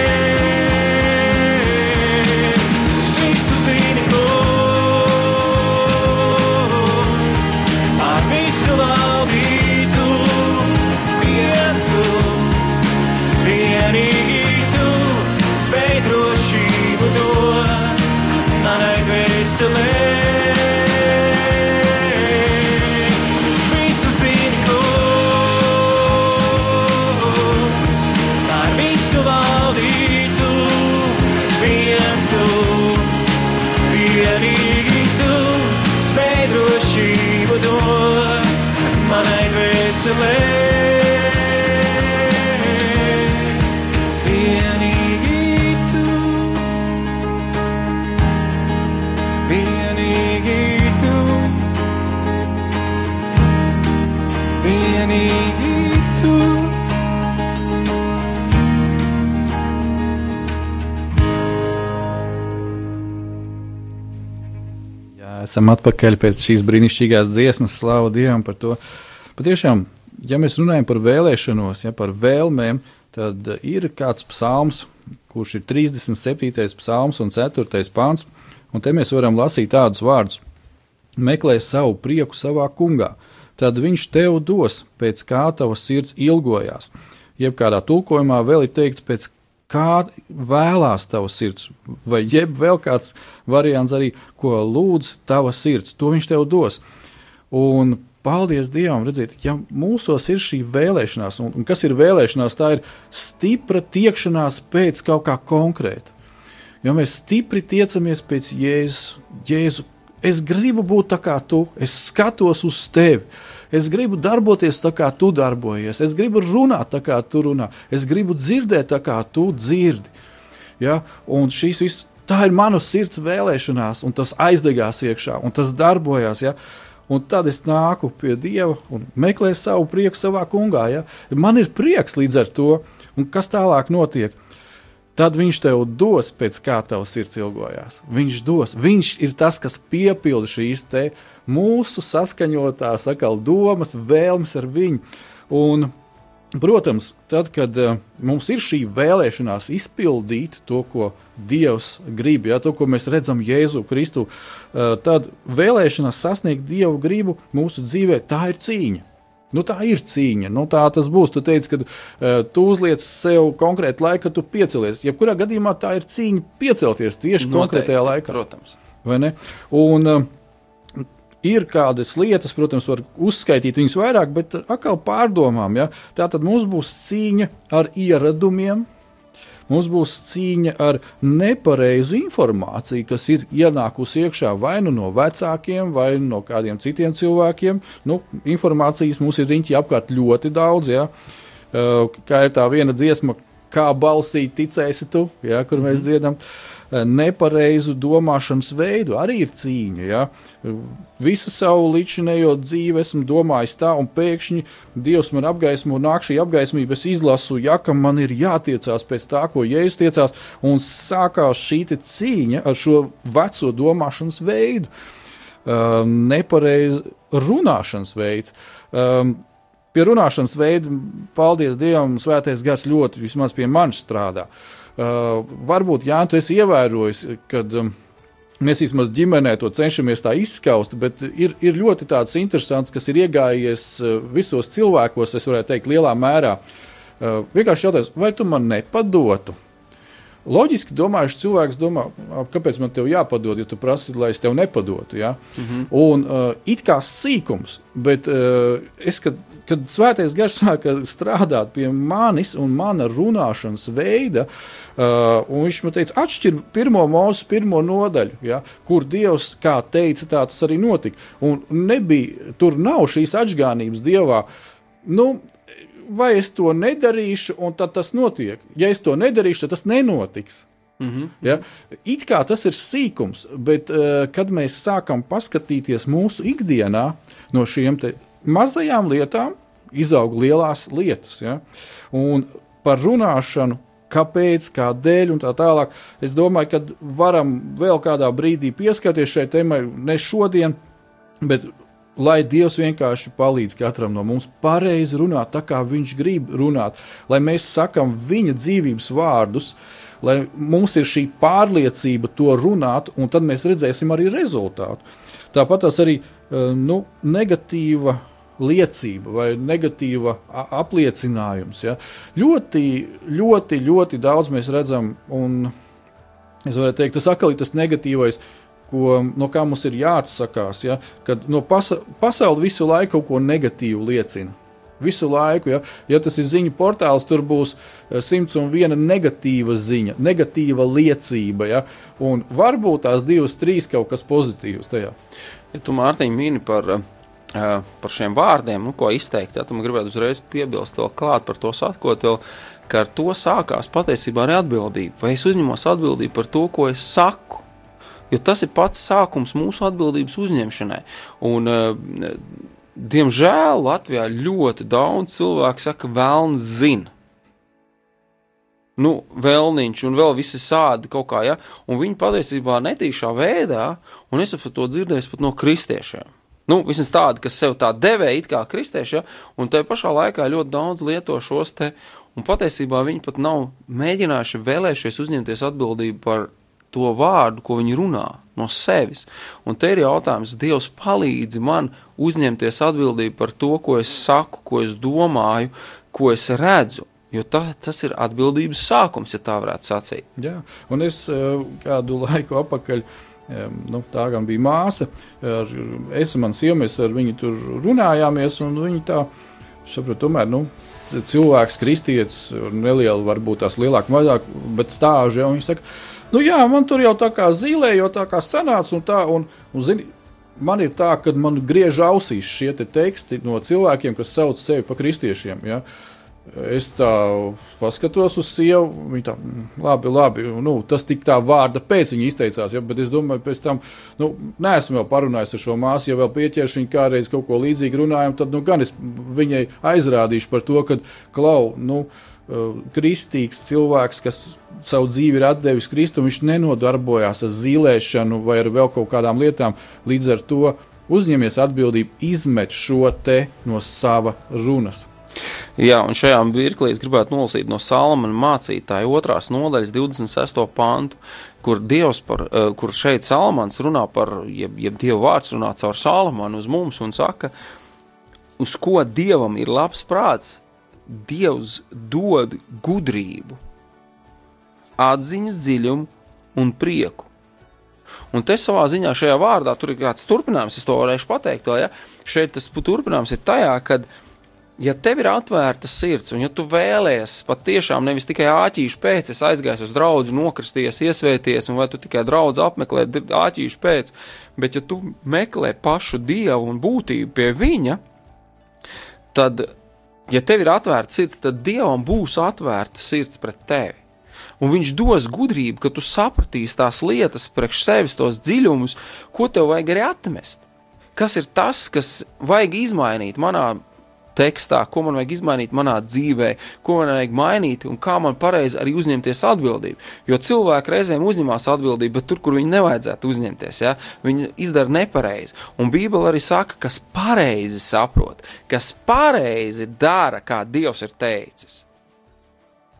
[SPEAKER 3] Esam atpakaļ pēc šīs brīnišķīgās dziesmas, slavu Dievam par to. Patiešām, ja mēs runājam par vēlēšanos, ja par vēlmēm, tad ir kāds psalms, kurš ir 37. psalms un 4. pāns, un te mēs varam lasīt tādus vārdus: Meklē savu prieku savā kungā, tad viņš tev dos pēc kā tavas sirds ilgojās. Jeb kādā tulkojumā vēl ir teikts, pēc kā vēlās tavs sirds, vai jeb vēl kāds variants arī, ko lūdz tava sirds, to viņš tev dos. Un paldies Dievam, redziet, ja mūsos ir šī vēlēšanās, un, un kas ir vēlēšanās, tā ir stipra tiekšanās pēc kaut kā konkrēta. Ja mēs stipri tiecamies pēc Jēzus, Jēzu, es gribu būt tā kā tu, es skatos uz tevi. Es gribu darboties tā, kā tu darbojies. Es gribu runāt tā, kā tu runā. Es gribu dzirdēt tā, kā tu dzirdi. Ja? Un šīs viss, tā ir mana sirds vēlēšanās, un tas aizdegās iekšā, un tas darbojās. Ja? Un tad es nāku pie Dieva un meklēju savu prieku savā kungā. Ja? Man ir prieks līdz ar to, un kas tālāk notiek. Tad viņš tev dos, pēc kā tavs sirds ilgojās. Viņš dos. Viņš ir tas, kas piepilda šīs mūsu saskaņotās sakal, domas, vēlmes ar viņu. Un, protams, tad, kad uh, mums ir šī vēlēšanās izpildīt to, ko Dievs grib, ja, to, ko mēs redzam Jēzu Kristu, uh, tad vēlēšanās sasniegt Dievu gribu mūsu dzīvē, tā ir cīņa. Nu, tā ir cīņa. Nu, tā tas būs. Tu teici, ka uh, tu uzliec sev konkrētu laiku, kad tu piecelies. Jebkurā gadījumā tā ir cīņa piecelties tieši Noteikti, konkrētajā laikā.
[SPEAKER 2] Protams.
[SPEAKER 3] Vai ne? Un, uh, ir kādas lietas, protams, var uzskaitīt viņas vairāk, bet atkal pārdomām. Ja? Tā tad mums būs cīņa ar ieradumiem, Mums būs cīņa ar nepareizu informāciju, kas ir ienākusi iekšā vai nu no vecākiem, vai no kādiem citiem cilvēkiem. Nu, informācijas mums ir riņķi apkārt ļoti daudz. Ja? Kā ir tā viena dziesma, kā balsī ticēsi tu, ja, kur mēs dziedam. Uh, nepareizu domāšanas veidu, arī ir cīņa. Ja? Visu savu līdzinējo dzīvi esmu domājis tā, un pēkšņi Dievs man apgaismo, nāk šī apgaismība, es izlasu, ja ka man ir jātiecās pēc tā, ko Jēzus tiecās, un sākās šī cīņa ar šo veco domāšanas veidu. Uh, nepareiz runāšanas veids. Um, pie runāšanas veida, paldies Dievam, svētais gars ļoti vismaz pie manis strādā. Uh, Uh, varbūt, Jā, tu esi ievērojis, kad um, mēs vismaz ģimenē to cenšamies tā izskaust, bet ir, ir ļoti tāds interesants, kas ir iegājies uh, visos cilvēkos, es varētu teikt, lielā mērā. Uh, vienkārši jautājums, vai tu man nepadotu? Loģiski domājuši cilvēks domā, kāpēc man te jāpadod, ja tu prasi, lai es tev nepadotu. Ja? Mm -hmm. Un uh, it kā sīkums, bet uh, es, kad kad svētais gars sāka strādāt pie manis un mana runāšanas veida, uh, un viņš man teica, atšķir pirmo mūsu pirmo nodaļu, ja, kur Dievs, kā teica, tā tas arī notika. Un nebija, tur nav šīs atžgānības Dievā. Nu, vai es to nedarīšu, un tad tas notiek. Ja es to nedarīšu, tad tas nenotiks. Mm -hmm. ja? It kā tas ir sīkums, bet uh, kad mēs sākam paskatīties mūsu ikdienā no šiem mazajām lietām, izaug lielās lietas. Ja? Un par runāšanu, kāpēc, kādēļ un tā tālāk. Es domāju, ka varam vēl kādā brīdī pieskarties šai tēmai, ne šodien, bet lai Dievs vienkārši palīdz katram no mums pareizi runāt, tā kā Viņš grib runāt, lai mēs sakam Viņa dzīvības vārdus, lai mums ir šī pārliecība to runāt, un tad mēs redzēsim arī rezultātu. Tāpat tas arī eh, nu, negatīva liecība vai negatīva apliecinājums. Ja? Ļoti, ļoti, ļoti daudz mēs redzam, un es varētu teikt, tas atkal ir tas negatīvais. Ko, no kā mums ir jāatsakās, ja, kad no pasa pasaule visu laiku kaut ko negatīvu liecina. Visu laiku, ja, ja tas ir ziņu portāls, tur būs simts un viena negatīva ziņa, negatīva liecība. Ja, un varbūt tās divas, trīs kaut kas pozitīvs tajā.
[SPEAKER 2] Ja tu Mārtiņ mini par uh, par šiem vārdiem, nu, ko izteikt. Ja, man gribētu uzreiz piebilst vēl klāt par to sakot, vēl, ka ar to sākās patiesībā arī atbildība. Vai es uzņemos atbildību par to, ko es saku? Jo tas ir pats sākums mūsu atbildības uzņemšanai. Un, diemžēl Latvijā ļoti daudz cilvēku saka, ka vēlns zina. Nu, vēlniņš un vēl visi sādi kaut kā, ja, un viņi patiesībā netīšā veidā, un es par to dzirdēju pat no kristiešiem. Nu, vismaz tādi, kas sev tā devē, it kā kristieši, ja, un tajā pašā laikā ļoti daudz lieto šos te, un patiesībā viņi pat nav mēģinājuši vēlējušies uzņemties atbildību par to vārdu, ko viņi runā no sevis. Un te ir jautājums, Dievs palīdzi man uzņemties atbildību par to, ko es saku, ko es domāju, ko es redzu. Jo tā, tas ir atbildības sākums, ja tā varētu sacīt.
[SPEAKER 3] Jā, un es eh, kādu laiku atpakaļ. Nu, tā gan bija māsa. Ar, es un mans sieva, mēs ar viņu tur runājāmies, un viņa tā, saprot, tomēr, nu, cilvēks, kristietis, neliela, varbūt tās lielāk, mazāk, bet stāža, ja, un viņa saka, Nu, jā, man tur jau tā kā zīlē, jau tā kā sanāca, un tā, un, un zini, man ir tā, ka man griež ausīs šie te teksti no cilvēkiem, kas sauc sevi par kristiešiem. Ja? Es tā paskatos uz sievu, viņa tā, "Mm, labi, labi, nu, tas tik tā vārda pēc viņa izteicās, ja, bet es domāju, pēc tam, nu, neesmu vēl parunājis ar šo māsu, ja vēl pieķeršu viņu kādreiz kaut ko līdzīgu runājumu, tad, nu, gan es viņai aizrādīšu par to, ka, klau, nu, uh, kristīgs cilvēks, kas savu dzīvi ir devis Kristum, viņš nenodarbojās ar zīlēšanu vai ar vēl kaut kādām lietām. Līdz ar to uzņemies atbildību, izmet šo te no sava runas.
[SPEAKER 2] Jā, un šajā mirklī es gribētu nolasīt no Salmana mācītāja otrās nodaļas 26. pantu, kur Dievs, par, eh, kur šeit Salmans runā par, jeb, jeb Dieva vārds runā caur Salmanu uz mums un saka, uz ko Dievam ir labs prāts, Dievs dod gudrību, atziņas dziļumu un prieku. Un te savā ziņā šajā vārdā tur ir kāds turpinājums, es to varēšu pateikt. Vēl, ja? Šeit tas turpinājums ir tajā, ka, ja tev ir atvērta sirds, un ja tu vēlēsies patiešām nevis tikai āķīšu pēc, es aizgāju uz draugu, nokristies, iesvēties, un vai tu tikai draugu apmeklē āķīšu pēc, bet ja tu meklē pašu dievu un būtību pie viņa, tad, ja tev ir atvērta sirds, tad dievam būs atvērta sirds pret tevi un viņš dos gudrību, ka tu sapratīsi tās lietas priekš sevis, tos dziļumus, ko tev vajag arī atmest. Kas ir tas, kas vajag izmainīt manā tekstā, ko man vajag izmainīt manā dzīvē, ko man vajag mainīt un kā man pareizi arī uzņemties atbildību. Jo cilvēki reizēm uzņemas atbildību, bet tur, kur viņi nevajadzētu uzņemties, ja, viņi izdara nepareizi. Un Bībele arī saka, kas pareizi saprot, kas pareizi dara, kā Dievs ir teicis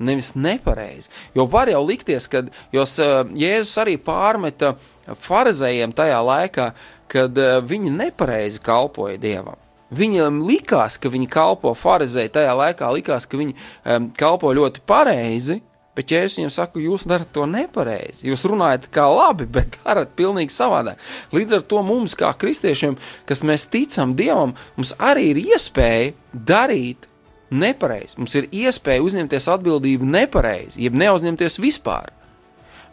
[SPEAKER 2] nevis nepareizi. Jo var jau likties, ka uh, Jēzus arī pārmeta farizējiem tajā laikā, kad uh, viņi nepareizi kalpoja Dievam. Viņam likās, ka viņi kalpo farizēji tajā laikā, likās, ka viņi um, kalpo ļoti pareizi, bet Jēzus viņiem saka, jūs darat to nepareizi. Jūs runājat kā labi, bet darat pilnīgi savādāk. Līdz ar to mums, kā kristiešiem, kas mēs ticam Dievam, mums arī ir iespēja darīt nepareizi. Mums ir iespēja uzņemties atbildību nepareizi, jeb neuzņemties vispār.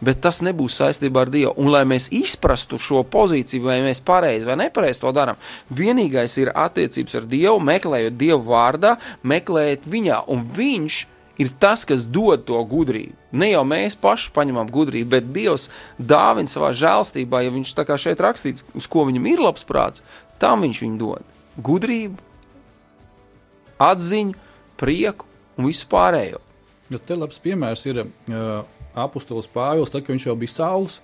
[SPEAKER 2] Bet tas nebūs saistībā ar Dievu. Un, lai mēs izprastu šo pozīciju, vai mēs pareizi vai nepareizi to darām, vienīgais ir attiecības ar Dievu, meklējot Dievu vārdā, meklējot viņā. Un Viņš ir tas, kas dod to gudrību. Ne jau mēs paši paņemam gudrību, bet Dievs dāvina savā žēlstībā, ja Viņš tā kā šeit rakstīts, uz ko viņam ir labs prāts, tam Viņš viņu dod. Gudrību, atziņu, prieku un visu pārējo.
[SPEAKER 3] Ja te labs piemērs ir uh, apustulis Pāvils, tad, kad viņš jau bija saules.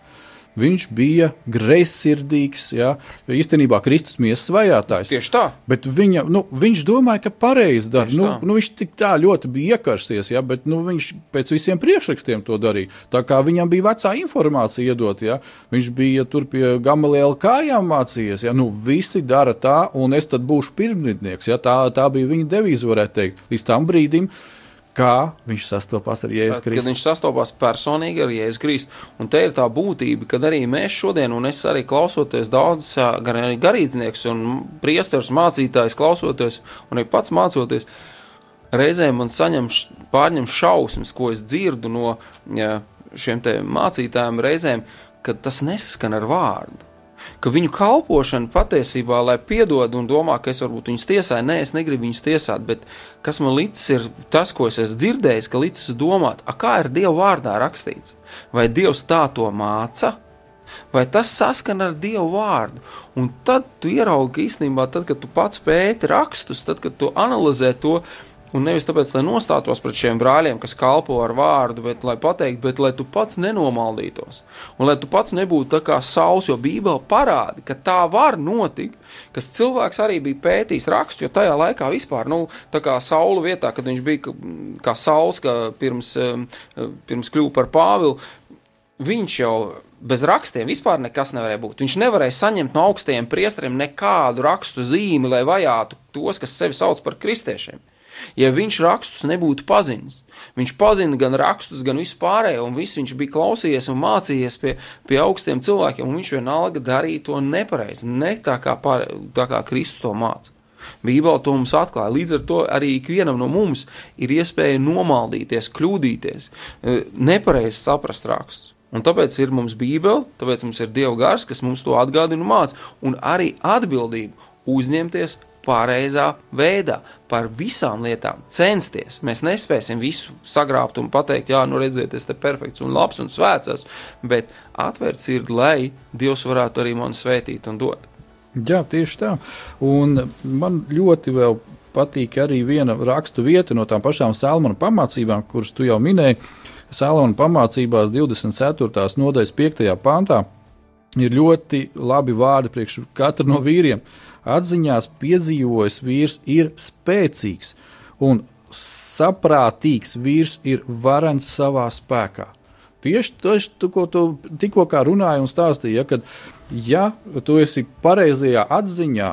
[SPEAKER 3] Viņš bija greizsirdīgs, ja īstenībā Kristus miesas vajātājs.
[SPEAKER 2] Tieši tā.
[SPEAKER 3] Bet viņa, nu, viņš domāja, ka pareizi dara. Nu, nu, viņš tik tā ļoti bija iekarsies, ja, bet nu, viņš pēc visiem priekšrakstiem to darīja. Tā kā viņam bija vecā informācija iedot, ja. viņš bija tur pie Gamaliela kājām mācījies. Ja. Nu, visi dara tā, un es tad būšu pirmrindnieks. Ja. Tā, tā bija viņa devīze, varētu teikt, līdz tam brīdim kā viņš sastopās ar Jēzus Kristu.
[SPEAKER 2] Kad viņš sastopās personīgi ar Jēzus Kristu. Un te ir tā būtība, kad arī mēs šodien, un es arī klausoties daudz, gan arī garīdznieks un priesters mācītājs klausoties, un arī pats mācoties, reizēm man saņem, pārņem šausmas, ko es dzirdu no šiem mācītājiem reizēm, kad tas nesaskan ar vārdu ka viņu kalpošana patiesībā, lai piedod un domā, ka es varbūt viņus tiesāju, nē, es negribu viņus tiesāt, bet kas man līdzis ir tas, ko es esmu dzirdējis, ka līdzis domāt, a, kā ir Dieva vārdā rakstīts, vai Dievs tā to māca, Vai tas saskana ar Dievu vārdu? Un tad tu ieraugi, īstenībā, tad, kad tu pats pēti rakstus, tad, kad tu analizē to, Un nevis tāpēc, lai nostātos pret šiem brāļiem, kas kalpo ar vārdu, bet lai pateiktu, bet lai tu pats nenomaldītos. Un lai tu pats nebūtu tā kā sauls, jo Bībele parāda, ka tā var notikt, kas cilvēks arī bija pētījis rakstu, jo tajā laikā vispār, nu, tā kā saula vietā, kad viņš bija kā sauls, ka pirms, pirms kļuva par Pāvilu, viņš jau bez rakstiem vispār nekas nevarēja būt. Viņš nevarēja saņemt no augstajiem priesteriem nekādu rakstu zīmi, lai vajātu tos, kas sevi sauc par kristiešiem. Ja viņš rakstus nebūtu pazinis, viņš pazina gan rakstus, gan visu pārējo, un viss viņš bija klausījies un mācījies pie, pie augstiem cilvēkiem, un viņš vienalga darīja to nepareizi, ne tā kā, pār, tā kā Kristus to māca. Bībele to mums atklāja. Līdz ar to arī ikvienam no mums ir iespēja nomaldīties, kļūdīties, e, nepareizi saprast rakstus. Un tāpēc ir mums Bībele, tāpēc mums ir Dieva gars, kas mums to atgādina un māca, un arī atbildību uzņemties pareizā veidā par visām lietām censties. Mēs nespēsim visu sagrābt un pateikt, jā, nu redziet, es te perfekts un labs un svēts, bet atvērt sirdi, lai Dievs varētu arī man svētīt un dot.
[SPEAKER 3] Jā, tieši tā. Un man ļoti patīk arī viena rakstu vieta no tām pašām Salmana pamācībām, kuras tu jau minēji. Salmana pamācībās 24. nodaļas 5. pāntā ir ļoti labi vārdi priekš katra no vīriem. Atziņās piedzīvojis vīrs ir spēcīgs un saprātīgs vīrs ir varens savā spēkā. Tieši tas, ko tu tikko runāji un stāstīji, ja, kad ja tu esi pareizajā atziņā,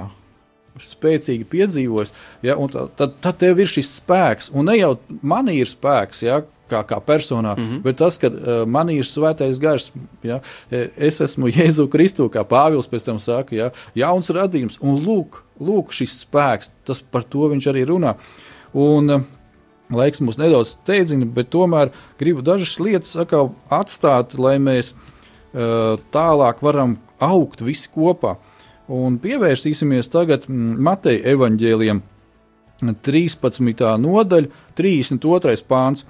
[SPEAKER 3] spēcīgi piedzīvojis, ja, tad, tad tev ir šis spēks. Un ne jau man ir spēks, ja, kā, kā personā, mm -hmm. bet tas, ka uh, man ir svētais gars, ja, es esmu Jēzu Kristu, kā Pāvils pēc tam saka, ja, jauns radījums, un lūk, lūk šis spēks, tas par to viņš arī runā. Un, uh, Laiks mums nedaudz steidzina, bet tomēr gribu dažas lietas atstāt, lai mēs uh, tālāk varam augt visi kopā. Un pievērsīsimies tagad Mateja evaņģēliem 13. nodaļa, 32. pāns.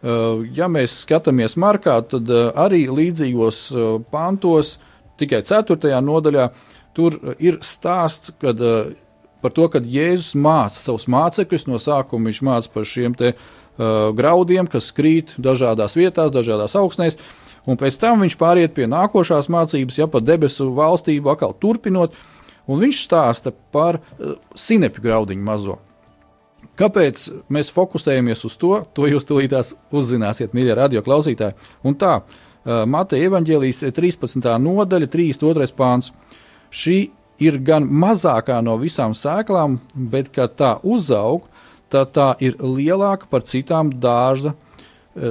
[SPEAKER 3] Uh, ja mēs skatāmies markā, tad uh, arī līdzīgos uh, pantos, tikai 4. nodaļā, tur ir stāsts kad, par to, ka Jēzus māca savus mācekļus. No sākuma viņš māca par šiem te, uh, graudiem, kas krīt dažādās vietās, dažādās augstnēs. Uh, un pēc tam viņš pāriet pie nākošās mācības, ja par debesu valstību atkal turpinot, un viņš stāsta par uh, sinepju graudiņu mazo. Kāpēc mēs fokusējamies uz to? To jūs tūlītās uzzināsiet, mīļie radio klausītāji. Un tā, Mateja evaņģēlijas 13. nodaļa, 32. pāns. Šī ir gan mazākā no visām sēklām, bet, kad tā uzaug, tad tā ir lielāka par citām dārza,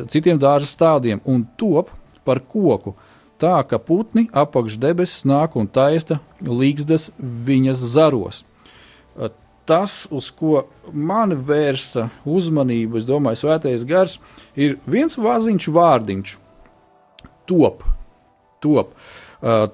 [SPEAKER 3] citiem dārza stādiem un top par koku, tā ka putni apakš debesis nāk un taista līgstas viņas zaros. Tas, uz ko man vērsa uzmanību, es domāju, svētais gars, ir viens vāziņš vārdiņš - top. top.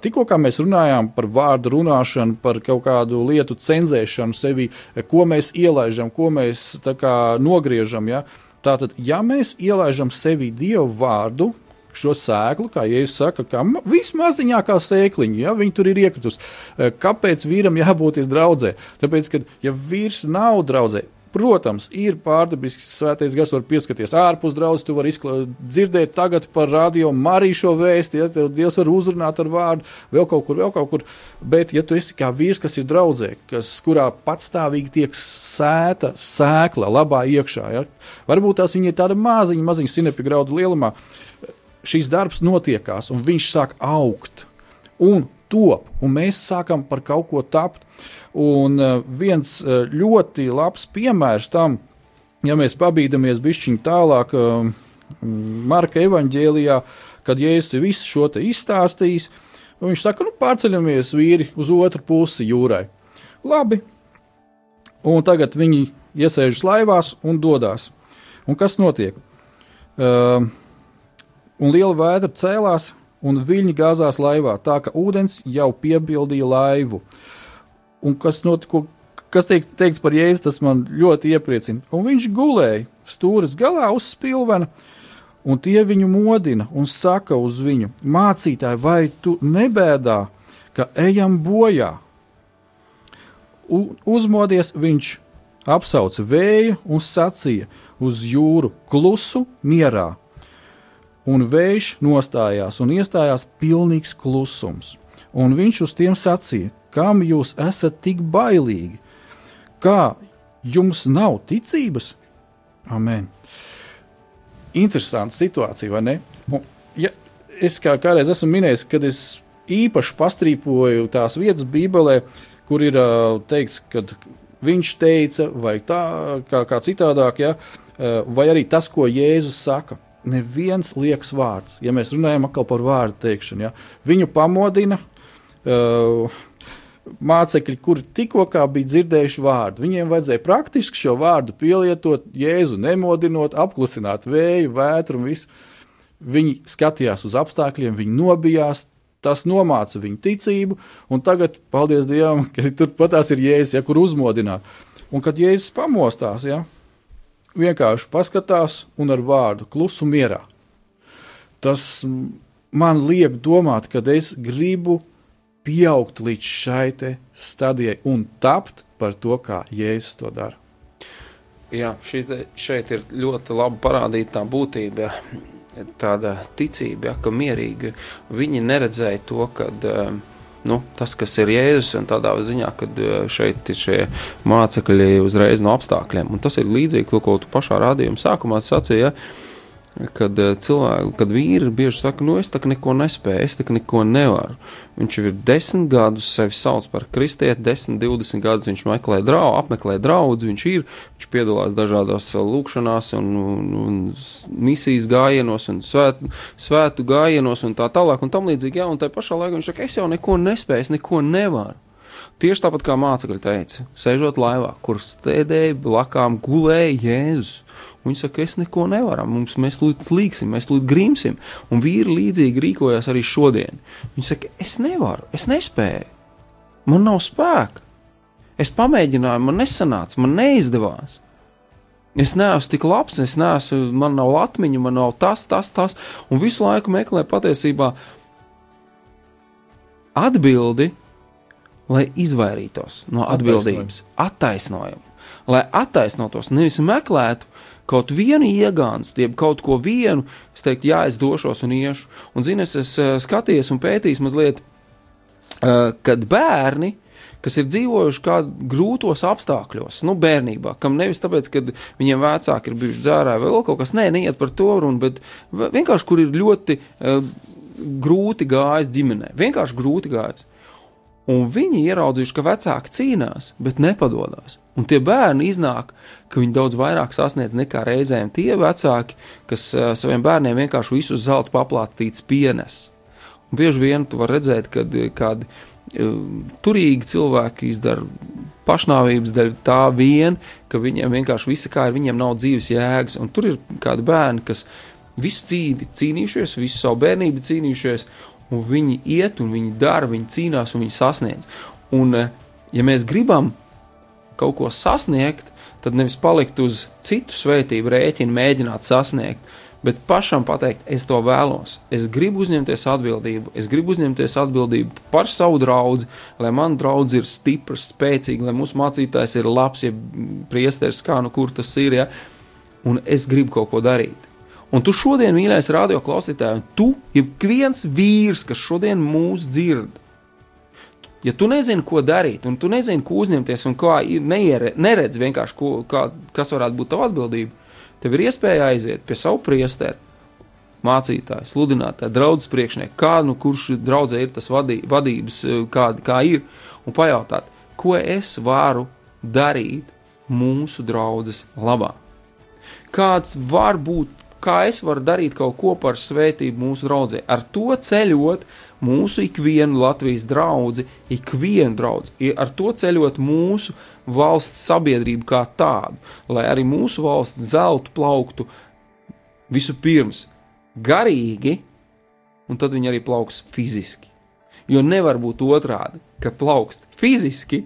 [SPEAKER 3] Tikko mēs runājām par vārdu runāšanu, par kaut kādu lietu cenzēšanu sevi, ko mēs ielaidām, ko mēs kā, nogriežam. Ja? Tātad, ja mēs ielaidām sevi dievu vārdu, šo sēklu, kā Jēzus saka, kā vismaziņākā sēkliņa, ja viņi tur ir iekritusi. Eh, kāpēc vīram jābūt draudzē? Tāpēc, ka ja vīrs nav draudzē, Protams, ir pārdabisks svētais gars, var pieskaties ārpus draudzes, tu vari dzirdēt tagad par radio Mariju šo vēstu, ja tev Dievs var uzrunāt ar vārdu, vēl kaut kur, vēl kaut kur. Bet, ja tu esi kā vīrs, kas ir draudzē, kas, kurā patstāvīgi tiek sēta sēkla labā iekšā, ja? varbūt tās viņa ir tāda maziņa, maziņa sinepju graudu lielumā, šīs darbs notiekās, un viņš sāk augt un top, un mēs sākam par kaut ko tapt. Un uh, viens uh, ļoti labs piemērs tam, ja mēs pabīdamies bišķiņ tālāk uh, Marka evaņģēlijā, kad Jēzus visu šo izstāstījis, viņš saka, nu pārceļamies vīri uz otru pusi jūrai. Labi, un tagad viņi iesēžas laivās un dodas. Un kas notiek? Uh, un liela vētra cēlās, un viļņi gāzās laivā, tā ka ūdens jau piebildīja laivu. Un kas notika? Kas tiek teikts par jēzu, tas man ļoti iepriecina. Un viņš gulēja stūres galā uz spilvena, Un tie viņu modina un saka uz viņu: Mācītāji, vai tu nebēdā, ka ejam bojā? U, uzmodies viņš apsauca vēju un sacīja uz jūru klusu mierā. Un vējš nostājās un iestājās pilnīgs klusums. Un viņš uz tiem sacīja, kam jūs esat tik bailīgi? Kā jums nav ticības? Amen. Interesanta situācija, vai ne? Un, ja es kā kādreiz esmu minējis, kad es īpaši pastrīpoju tās vietas Bībelē, kur ir uh, teikts, ka viņš teica, vai tā kā, kā citādāk, ja, uh, vai arī tas, ko Jēzus saka. Neviens liekas vārds, ja mēs runājam par vārdu teikšanu. Ja, viņu pamodina uh, mācekļi, kuri tikko bija dzirdējuši vārdu. Viņiem vajadzēja praktiski šo vārdu pielietot, jēzu nemodinot, apklusināt vēju, vētru un visu. Viņi skatījās uz apstākļiem, viņi nobijās, tas nomāca viņu ticību, un tagad, paldies Dievam, ka tur patās ir jēzus, ja kur uzmodināt. Un kad jēzus pamostās, ja, vienkārši paskatās un ar vārdu klusu mierā. Tas man liek domāt, ka es gribu pieaugt līdz šai stadijai un tapt par to, kā Jēzus to dara.
[SPEAKER 2] Jā, te, šeit ir ļoti labi parādīta tā būtība, tāda ticība, ja, ka mierīgi viņi neredzēja to, ka nu, tas, kas ir Jēzus, un tādā ziņā, ka šeit ir šie mācekļi uzreiz no apstākļiem. Un tas ir līdzīgi, ko tu pašā rādījuma sākumā sacīji. Ja, Kad eh, cilvēki, kad vīri bieži saka, nu es tā neko nespēju, es tā neko nevaru. Viņš ir desmit gadus sevi sauc par kristieti, desmit, divdesmit gadus viņš meklē draugu, apmeklē draugus, viņš ir, viņš piedalās dažādās eh, lūkšanās un, un, un misijas gājienos un svētu, svētu gājienos un tā tālāk un tam līdzīgi, jā, un tā pašā laikā viņš saka, es jau neko nespēju, es neko nevaru. Tieši tāpat kā mācekļi teica, sēžot laivā, kur stēdēja blakām gulēja Jēzus. Viņi saka, es neko nevaru, mums mēs slīksim, mēs lūdzu grimsim. Un vīri līdzīgi rīkojas arī šodien. Viņi saka, es nevaru, es nespēju, man nav spēka. Es pamēģināju, man nesanāca, man neizdevās. Es neesmu tik labs, es neesmu, man nav atmiņa, man nav tas, tas, tas. Un visu laiku meklē patiesībā atbildi, lai izvairītos no atbildības, attaisnojumu. Lai attaisnotos, nevis meklētu kaut vienu iegānstu, jeb kaut ko vienu, es teiktu, jā, es došos un iešu. Un, zini, es, es eh, skaties un pētījis mazliet, uh, kad bērni, kas ir dzīvojuši kādā grūtos apstākļos, nu, bērnībā, kam nevis tāpēc, ka viņiem vecāki ir bijuši dzērāji vai vēl kaut kas, nē, neiet par to runu, bet vienkārši, kur ir ļoti uh, grūti gājis ģimenē, vienkārši grūti gājis. Un viņi ieraudzījuši, ka vecāki cīnās, bet nepadodas. Un tie bērni iznāk, ka viņi daudz vairāk sasniedz nekā reizēm tie vecāki, kas uh, saviem bērniem vienkārši visu zelta paplātīts pienes. Un bieži vien tu vari redzēt, kad kādi uh, turīgi cilvēki izdara pašnāvības dēļ tā vien, ka viņiem vienkārši visa kā ir, viņiem nav dzīves jēgas. Un tur ir kādi bērni, kas visu dzīvi cīnījušies, visu savu bērnību cīnījušies, un viņi iet, un viņi dara, viņi cīnās, un viņi sasniedz. Un, eh, ja mēs gribam kaut ko sasniegt, tad nevis palikt uz citu svētību rēķinu, mēģināt sasniegt, bet pašam pateikt, es to vēlos. Es gribu uzņemties atbildību, es gribu uzņemties atbildību par savu draugu, lai man draugs ir stiprs, spēcīgs, lai mūsu mācītājs ir labs, ja priesteris kā nu kur tas ir. Ja? Un es gribu kaut ko darīt. Un tu šodien, mīļais radio klausītāj, tu, ik viens vīrs, kas šodien mūs dzird, ja tu nezini, ko darīt, un tu nezini, ko uzņemties, un kā neiere, neredz vienkārši, ko, kā, kas varētu būt tava atbildība, tev ir iespēja aiziet pie savu priesteru, mācītāju, sludinātāju, draugu priekšnieku, kādu, nu, kurš draudzē ir tas vadī, vadības, kāda kā ir, un pajautāt, ko es varu darīt mūsu draudzes labā. Kāds var būt kā es varu darīt kaut ko par svētību mūsu draudzē. Ar to ceļot mūsu ikvienu Latvijas draugu, ikvienu draugu, ar to ceļot mūsu valsts sabiedrību kā tādu, lai arī mūsu valsts zeltu plauktu vispirms garīgi, un tad viņi arī plauks fiziski. Jo nevar būt otrādi, ka plaukst fiziski,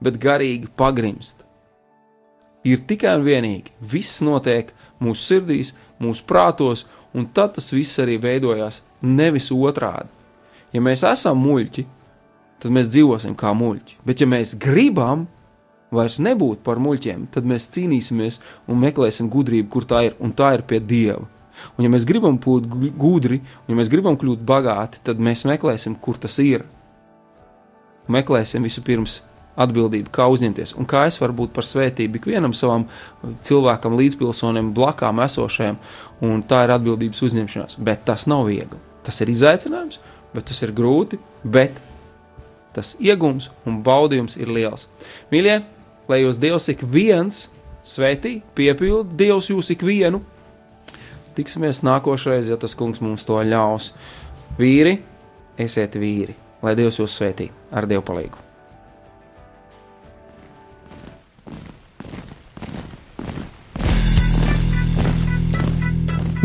[SPEAKER 2] bet garīgi pagrimst. Ir tikai un vienīgi, viss notiek mūsu sirdīs, mūsu prātos un tad tas viss arī veidojās nevis otrādi. Ja mēs esam muļķi, tad mēs dzīvosim kā muļķi. Bet, ja mēs gribam vairs nebūt par muļķiem, tad mēs cīnīsimies un meklēsim gudrību, kur tā ir, un tā ir pie Dieva. Un, ja mēs gribam būt gu- gudri, un ja mēs gribam kļūt bagāti, tad mēs meklēsim, kur tas ir. Meklēsim vispirms atbildību, kā uzņemties, un kā es varu būt par svētību ikvienam savam cilvēkam, līdzpilsonim, blakām esošajam, un tā ir atbildības uzņemšanās. Bet tas nav viegli. Tas ir izaicinājums, bet tas ir grūti, bet tas iegums un baudījums ir liels. Mīļie, lai jūs Dievs ik viens svētī, piepildi Dievs jūs ik vienu. Tiksimies nākošais, ja tas kungs mums to ļaus. Vīri, esiet vīri, lai Dievs jūs svētī ar Dievu palīdzību.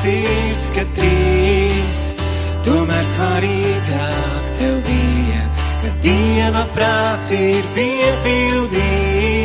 [SPEAKER 5] sirds katrīs. Tomēr svarīgāk tev bija, ka Dieva prāts ir piepildīts.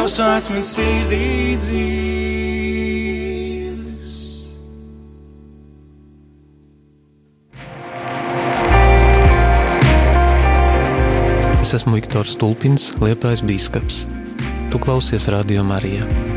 [SPEAKER 5] Tavs vārds man sirdī dzīves.
[SPEAKER 6] Es esmu Viktors Stulpins, Liepais Bīskaps. Tu klausies Radio Marijā.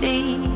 [SPEAKER 7] be